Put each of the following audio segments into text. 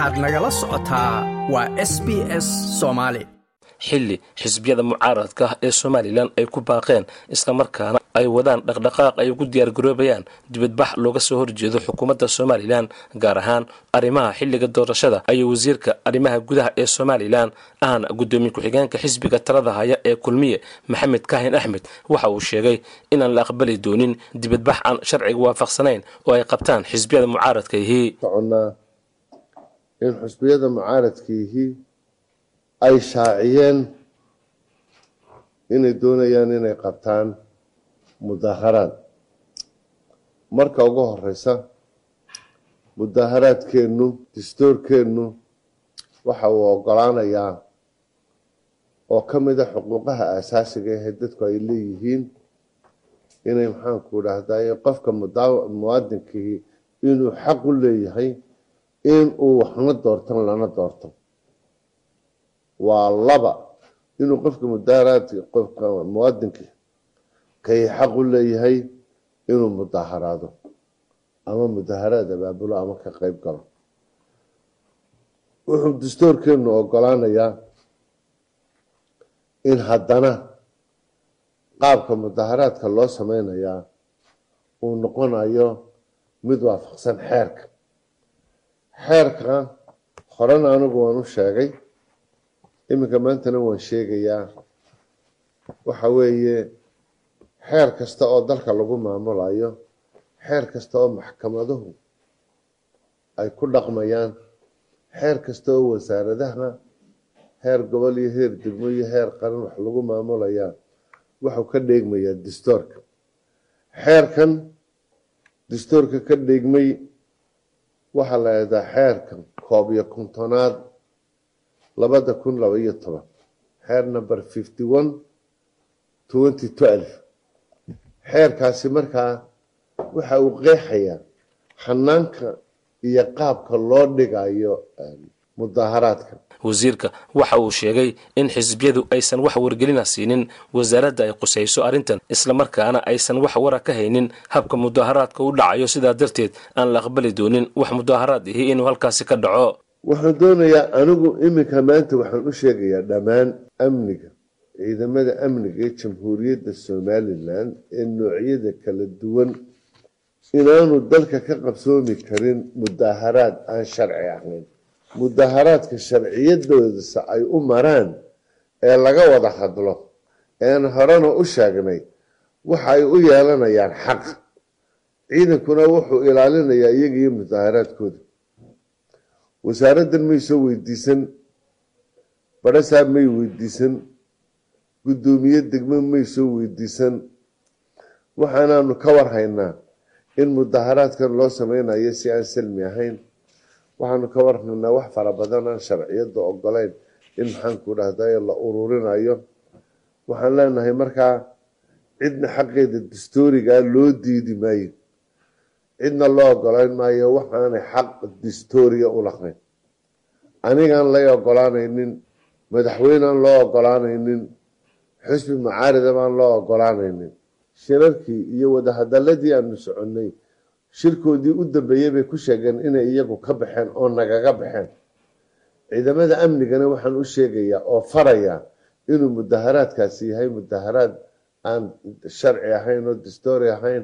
waxaad nagala socotaa waa s b s soomaali xilli xisbiyada mucaaradka ah ee somalilan ay ku baaqeen islamarkaana ay wadaan dhaqdhaqaaq ay ugu diyaargaroobayaan dibadbax looga soo horjeedo xukuumadda somalilan gaar ahaan arrimaha xilliga doorashada. Ayuu wasiirka arrimaha gudaha ee somalilan ahna guddoomiye ku-xigeenka xisbiga talada haya ee kulmiye maxamed kaahin axmed waxa uu sheegay inaan la aqbali doonin dibadbax aan sharciga waafaqsanayn oo ay qabtaan xisbiyada mucaaradka. Ihii soconnaa in xusbiyada mucaaradkiihii ay shaaciyeen inay doonayaan inay qabtaan mudaharaad marka ugu horeysa mudaharaadkeennu dastuurkeennu waxa uu ogolaanayaa oo ka mid a xuquuqaha aasaasiga ahee dadku ay leeyihiin inay maxaanku dhahdaye qofka muwaadinkii inuu xaq u leeyahay in uu waxna doortan lana doorto. Waa laba inuu qofka mudaharaadka qofka muwaadinka kay xaq u leeyahay inuu mudaharaado ama mudaharaad abaabulo ama ka qeyb galo. Wuxuu dastuurkeenu ogolaanayaa in haddana qaabka mudaharaadka loo sameynayaa uu noqonayo mid waafaqsan xeerka xeerka horena anigu waan u sheegay. Iminka maantana waan sheegayaa. Waxa weeye xeer kasta oo dalka lagu maamulayo xeer kasta oo maxkamaduhu ay ku dhaqmayaan xeer kasta oo wasaaradaha heer gobol iyo heer degmo iyo heer qaran wax lagu maamulayaa wuxuu ka dheegmayaa dastuurka xeerkan dastuurka ka dheegmay waxaa la yidhahaa xeerka koob iyo kontonaad labada kun laba iyo toban. Xeer number fifty one twenty twelve. Xeerkaasi markaa waxa uu qeexayaa xanaanka iyo qaabka loo dhigayo mudaharaadka. Wasiirka waxa uu sheegay in xisbiyadu aysan wax wargelina siinin wasaaradda ay qusayso arrintan islamarkaana aysan wax wara ka haynin. Habka mudaharaadka u dhacayo sidaa darteed aan la aqbali doonin wax mudaharaad ihi inuu halkaasi ka dhaco. Waxaan doonayaa anigu iminka maanta waxaan u sheegayaa dhammaan amniga ciidamada amniga ee jamhuuriyadda somalilan ee noocyada kala duwan. Inaanu dalka ka qabsoomi karin mudaharaad aan sharci ahayn mudaharaadka sharciyadoodasa ay u maraan ee laga wada hadlo ean horena u sheegnay waxa ay u yeelanayaan xaq. Ciidankuna wuxuu ilaalinayaa iyagiiyo mudaharaadkooda. Wasaaraddan may soo weydiisan barasaab may weydiisan guddoomiye degmo may soo weydiisan. Waxaanaanu ka warhaynaa in mudaharaadkan loo sameynayo si aan salmi ahayn waxaanu ka warhaynaa wax fara badan aan sharciyadda ogolayn in maxaanku dhahday la ururinayo waxaan leenahay markaa cidna xaqeeda dastuurigaa loo diidi maayo cidna loo ogolayn maayo waxaanay xaq dastuuriga u lahayn anigaan lay ogolaanaynin madaxweyneaan loo ogolaanaynin xusbi mucaarida baan loo ogolaanaynin shirarkii iyo wadahadaladii aanu soconnay shirkoodii u dambeeyey bay ku sheegeen inay iyagu ka baxeen oo nagaga baxeen. Ciidamada amnigana waxaan u sheegayaa oo farayaa inuu mudaharaadkaasi yahay mudaharaad aan sharci ahayn oo dastuuri ahayn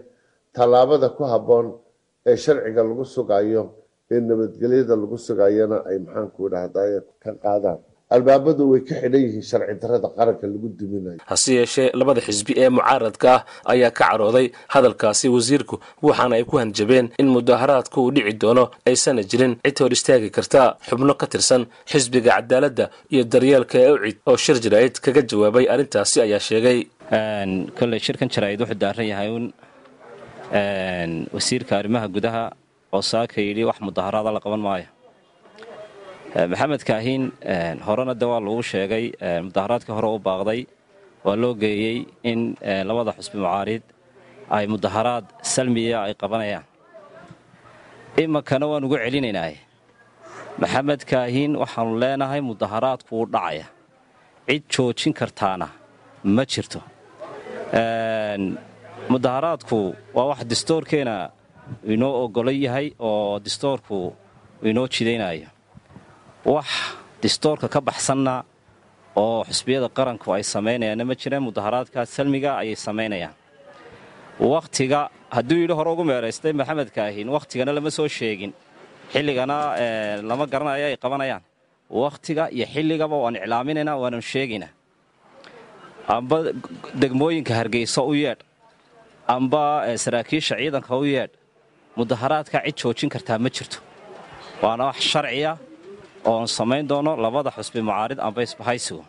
tallaabada ku habboon ee sharciga lagu sugayo ee nabadgelyada lagu sugayana ay maxaanku dhahday ka qaadaan albaabadu way ka xidhan yihiin sharci darada qaranka lagu duminayo. Hase yeeshee labada xisbi ee mucaaradka ah ayaa ka carooday hadalkaasi wasiirku waxaana ay ku hanjabeen in mudaharaadku uu dhici doono aysana jirin cid hor istaagi karta xubno ka tirsan xisbiga cadaaladda iyo daryeelka ee ucid oo shir jaraa'id kaga jawaabay arrintaasi ayaa sheegay. Kolley shirkan jaraa'id wuxuu daaran yahay uun wasiirka arrimaha gudaha oo saaka yidhi wax mudaharaada la qaban maayo maxamed kaahiin horena de waa lagu sheegay mudaharaadkii hore u baaqday waa loo geeyey in labada xusbi mucaarid ay mudaharaad salmiya ay qabanayaan. Iminkana waan ugu celinaynaa maxamed kaahiin waxaanu leenahay mudaharaadku wuu dhacaya. Cid joojin kartaana ma jirto. Mudaharaadku waa wax dastoorkeena inoo ogolo yahay oo dastoorku inoo jidaynayo wax distoorka ka baxsanna oo xusbiyada qaranku ay samaynayaanna ma jireen mudaharaadka salmiga ayay samaynayaan. Wakhtiga hadduu yidhi hore ugu meeraystay maxamed kaahin wakhtigana lama soo sheegin. Xilligana lama garanayo ay qabanayaan. Wakhtiga iyo xilligaba waan iclaaminaynaa waanu sheegaynaa amba degmooyinka hargeysa u yeedh. Amba saraakiisha ciidanka u yeedh. Mudaharaadka cid joojin kartaa ma jirto. Waana wax sharciya oon samayn doono labada xusbi mucaarid amba isbahaysigu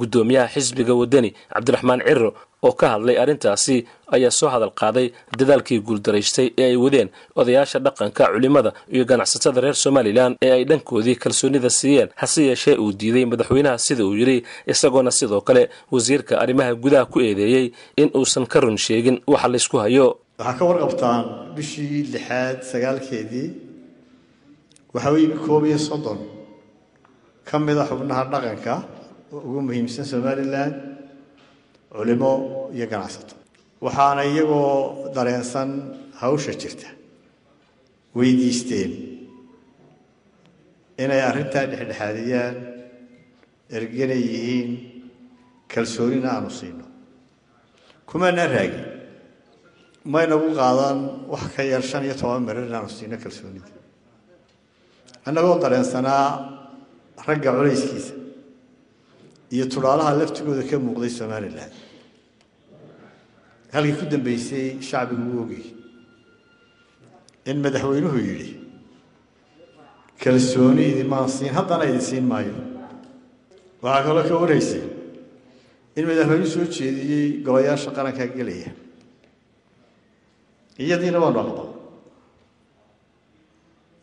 guddoomiyaha xisbiga waddani cabdiraxmaan ciro oo ka hadlay arrintaasi ayaa soo hadal qaaday dadaalkii guuldaraystay ee ay wadeen odayaasha dhaqanka culimmada iyo ganacsatada reer somalilan ee ay dhankoodii kalsoonida siiyeen. Hase yeeshee uu diiday madaxweynaha sida uu yidhi isagoona sidoo kale wasiirka arrimaha gudaha ku eedeeyey in uusan ka run sheegin waxa laysku hayo. Waxaa ka warqabtaan bishii lixaad sagaalkeedii waxaa u yimi koob iyo soddon ka mida xubnaha dhaqanka ugu muhiimsan somalilan culimo iyo ganacsato. Waxaana iyagoo dareensan hawsha jirta weydiisteen inay arrintaa dhexdhexaadiyaan ergana yihiin kalsoonina aanu siino. Kumaana raagin maynagu qaadan wax ka yar shan iyo toban mirar inaanu siino kalsoonida. Annagoo dareensanaa ragga culayskiisa iyo tudhaalaha laftigooda ka muuqday somalilan halkii ku dambeysay shacbigu u ogay in madaxweynuhu yidhi kalsooni idimaan siin haddana idin siin maayo. Waxaa kaloo ka waraysay in madaxweynuhu soo jeediyey golayaasha qarankaa gelaya. Iyadiina waanu aqbal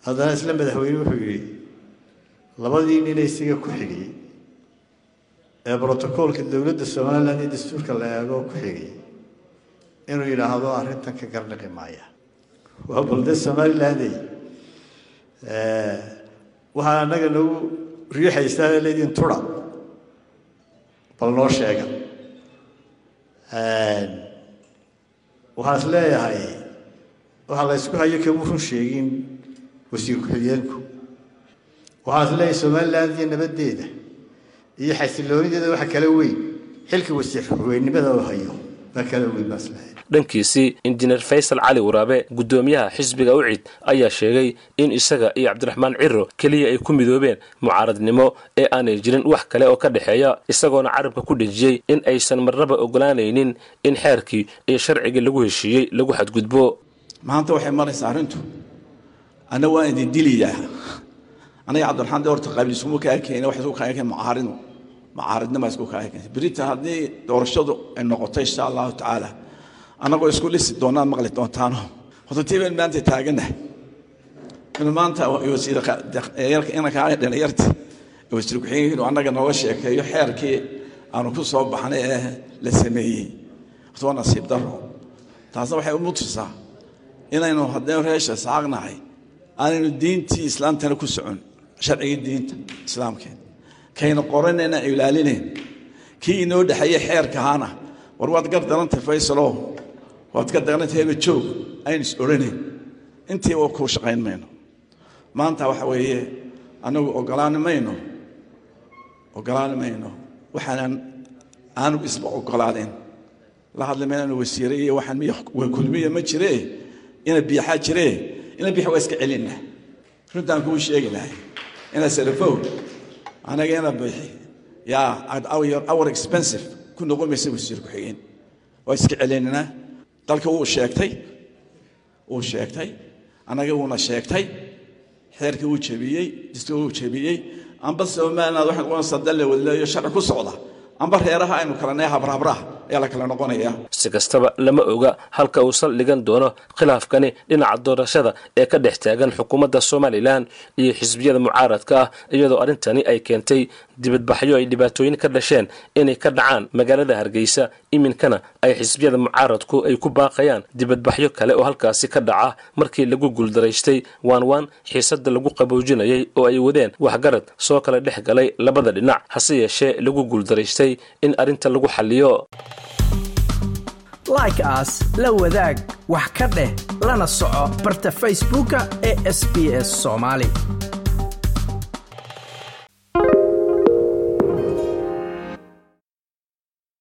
haddana isla madaxweyne wuxuu yidhi labadii nina isaga ku xigay ee brotocoolka dowladda somalilan iyo dastuurka la eego ku xigay inuu yidhaahdo arrintan ka garnaqi maaya. Waa balde somalilandey waxaa annaga nagu riixaysaa leediin tura bal noo sheega. Waxaan is leeyahay waxaa la ysku hayo kama run sheegin wasiir ku-xigeenku leeyahay somaliland iyo nabaddeeda iyo xasiloonideeda waxa kala weyn. Xilka wasiir ku-xigeenimada oo hayo baa kala weyn baa is leeyahay dhankiisii injineer faysal cali waraabe guddoomiyaha xisbiga ucid ayaa sheegay in isaga iyo cabdiraxmaan ciro keliya ay ku midoobeen mucaaradnimo ee aanay jirin wax kale oo ka dhexeeya isagoona carabka ku dhejiyey in aysan marnaba ogolaanaynin in xeerkii iyo sharcigii lagu heshiiyey lagu xadgudbo. Maanta waxay maraysaa arrintu. Anna waan idin diliyaa anaga cabdiraxmaan de horta qabiil iskuma kaa keena wax isku kaa keen mucaaridnu mucaaridnima isku kaa keen berita haddii doorashadu ay noqoto insha allahu tacaala annagoo isku lisi doonaan maqli doontaano. Horta tii baynu maanta taaganahay inuu maanta inankaa dhalinyarti wasiir ku-xigeenka annaga nooga sheekeeyo xeerkii aanu ku soo baxnay ee la sameeyey. Horta waa nasiib daro taasna waxay u mutusaa inaynu haddaynu reesha saaqnahay aanaynu diintii islaamtana ku socon sharcigii diinta islaamkeed. Kayna qoranayna ilaalinayn kii inoo dhexeeye xeerkahaana war waad gar darantay faysalow waad ka darantay heba joog. Aynu is odhanayn intiiba kuu shaqayn mayno. Maanta waxa weeye anagu ogolaani mayno. Ogolaani mayno. Waxaanan aanu isba ogolaadeen la hadli maynanu wasiire iyo waxaan miy kulmiya ma jire ina biixaa jire ina biix waa iska celina runtaan kuu sheegi lahay ina salafow anaga ina biixi yaa our expensive. Ku noqon maysa wasiir ku-xigeen waa iska celinina dalka wuu sheegtay. Wuu sheegtay. Annaga wuuna sheegtay. Xeerkii wuu jebiyey. Distuur wuu jebiyey. Amba somaliland waxaan noqonaysaa dal la sharci ku socda. Amba reeraha aynu kala nahay habrahabraha ayaa la kala noqonayaa si kastaba lama oga halka uu saldhigan doono khilaafkani dhinaca doorashada ee ka dhex taagan xukuumadda somalilan iyo xisbiyada mucaaradka ah iyadoo arrintani ay keentay dibadbaxyo ay dhibaatooyin ka dhasheen inay ka dhacaan magaalada hargeysa. Iminkana ay xisbiyada mucaaradku ay ku baaqayaan dibadbaxyo kale oo halkaasi ka dhaca. Markii lagu guuldaraystay waanwaan xiisada lagu qaboojinayay oo ay wadeen waxgarad soo kala dhex galay labada dhinac hase yeeshee lagu guuldaraystay in arrinta lagu xalliyo like aas la wadaag wax ka dheh lana soco barta facebooka ee sb s soomaali